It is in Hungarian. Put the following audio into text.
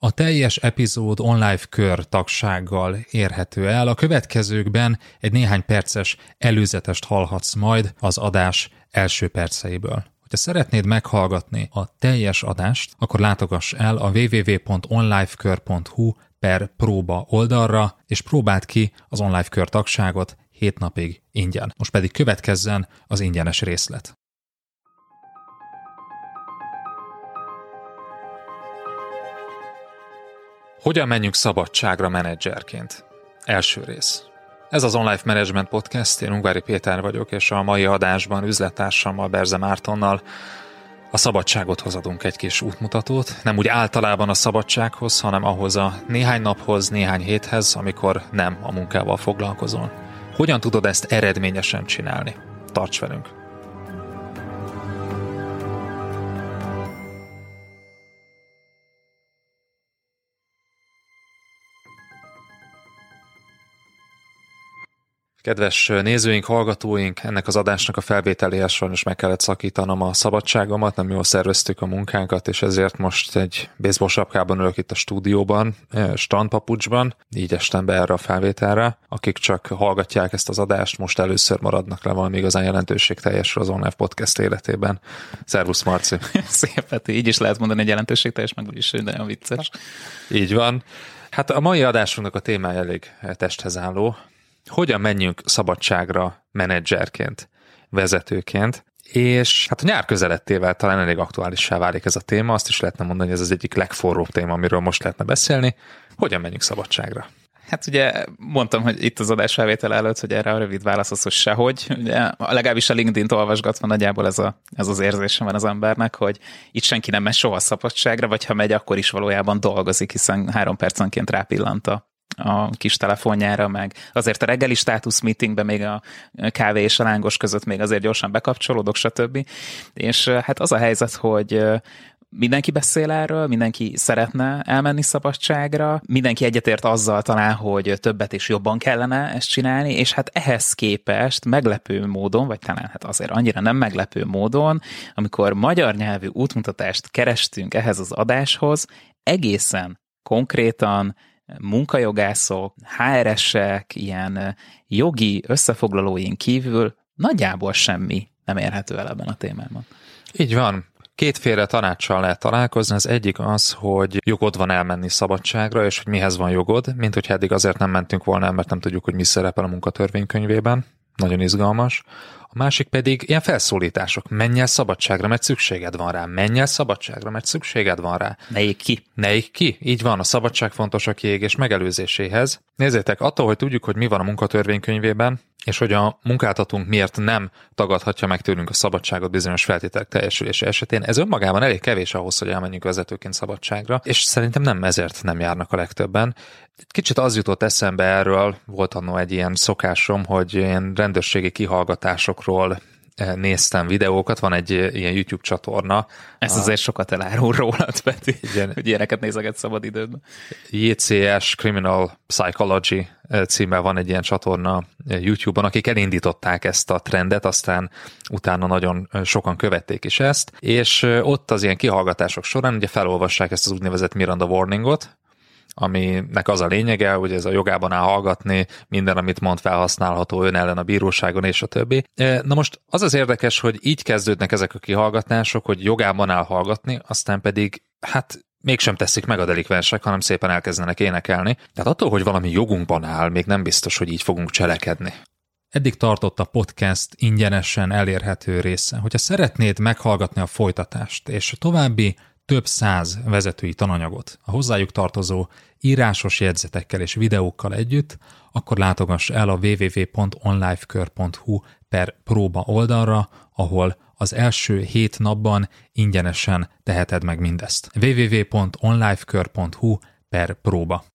A teljes epizód online kör tagsággal érhető el. A következőkben egy néhány perces előzetest hallhatsz majd az adás első perceiből. Ha szeretnéd meghallgatni a teljes adást, akkor látogass el a www.onlifekör.hu per próba oldalra, és próbáld ki az online kör tagságot 7 napig ingyen. Most pedig következzen az ingyenes részlet. Hogyan menjünk szabadságra menedzserként? Első rész. Ez az Online Management Podcast, én Ungvári Péter vagyok, és a mai adásban üzlettársammal, Berze Mártonnal a szabadságot hozadunk egy kis útmutatót, nem úgy általában a szabadsághoz, hanem ahhoz a néhány naphoz, néhány héthez, amikor nem a munkával foglalkozol. Hogyan tudod ezt eredményesen csinálni? Tarts velünk! Kedves nézőink, hallgatóink, ennek az adásnak a felvételéhez sajnos meg kellett szakítanom a szabadságomat, nem jól szerveztük a munkánkat, és ezért most egy baseball sapkában ülök itt a stúdióban, strandpapucsban, így estem be erre a felvételre. Akik csak hallgatják ezt az adást, most először maradnak le valami igazán jelentőség teljesről az online podcast életében. Szervusz Marci! Szép, hát így is lehet mondani egy jelentőség teljes, meg úgyis nagyon vicces. Így van. Hát a mai adásunknak a témája elég testhez álló hogyan menjünk szabadságra menedzserként, vezetőként, és hát a nyár közelettével talán elég aktuálissá válik ez a téma, azt is lehetne mondani, hogy ez az egyik legforróbb téma, amiről most lehetne beszélni. Hogyan menjünk szabadságra? Hát ugye mondtam, hogy itt az adás felvétel előtt, hogy erre a rövid válasz az, hogy sehogy. Ugye, legalábbis a LinkedIn-t olvasgatva nagyjából ez, a, ez az érzésem van az embernek, hogy itt senki nem megy soha szabadságra, vagy ha megy, akkor is valójában dolgozik, hiszen három percenként rápillant a a kis telefonjára, meg azért a reggeli státusz meetingben még a kávé és a lángos között még azért gyorsan bekapcsolódok, stb. És hát az a helyzet, hogy mindenki beszél erről, mindenki szeretne elmenni szabadságra, mindenki egyetért azzal talán, hogy többet és jobban kellene ezt csinálni, és hát ehhez képest meglepő módon, vagy talán hát azért annyira nem meglepő módon, amikor magyar nyelvű útmutatást kerestünk ehhez az adáshoz, egészen konkrétan munkajogászok, HRS-ek, ilyen jogi összefoglalóink kívül nagyjából semmi nem érhető el ebben a témában. Így van. Kétféle tanácssal lehet találkozni. Az egyik az, hogy jogod van elmenni szabadságra, és hogy mihez van jogod, mint hogy eddig azért nem mentünk volna el, mert nem tudjuk, hogy mi szerepel a munkatörvénykönyvében. Nagyon izgalmas. A másik pedig ilyen felszólítások. Menj el szabadságra, mert szükséged van rá. Menj el szabadságra, mert szükséged van rá. Ne ég ki. Ne ég ki. Így van, a szabadság fontos a kiégés megelőzéséhez. Nézzétek, attól, hogy tudjuk, hogy mi van a munkatörvénykönyvében, és hogy a munkáltatónk miért nem tagadhatja meg tőlünk a szabadságot bizonyos feltételek teljesülése esetén, ez önmagában elég kevés ahhoz, hogy elmenjünk vezetőként szabadságra, és szerintem nem ezért nem járnak a legtöbben. Kicsit az jutott eszembe erről, volt annó egy ilyen szokásom, hogy ilyen rendőrségi kihallgatásokról eh, néztem videókat, van egy eh, ilyen YouTube csatorna. Ez a, azért sokat elárul rólad, Peti, igen, hogy ilyeneket nézeget szabad időben. JCS Criminal Psychology eh, címmel van egy ilyen csatorna YouTube-on, akik elindították ezt a trendet, aztán utána nagyon sokan követték is ezt, és ott az ilyen kihallgatások során ugye felolvassák ezt az úgynevezett Miranda Warningot, aminek az a lényege, hogy ez a jogában áll hallgatni, minden, amit mond felhasználható ön ellen a bíróságon, és a többi. Na most az az érdekes, hogy így kezdődnek ezek a kihallgatások, hogy jogában áll hallgatni, aztán pedig hát mégsem teszik meg a delikvensek, hanem szépen elkezdenek énekelni. Tehát attól, hogy valami jogunkban áll, még nem biztos, hogy így fogunk cselekedni. Eddig tartott a podcast ingyenesen elérhető része. Hogyha szeretnéd meghallgatni a folytatást és a további több száz vezetői tananyagot a hozzájuk tartozó írásos jegyzetekkel és videókkal együtt, akkor látogass el a www.onlifekör.hu per próba oldalra, ahol az első hét napban ingyenesen teheted meg mindezt. www.onlifekör.hu per próba.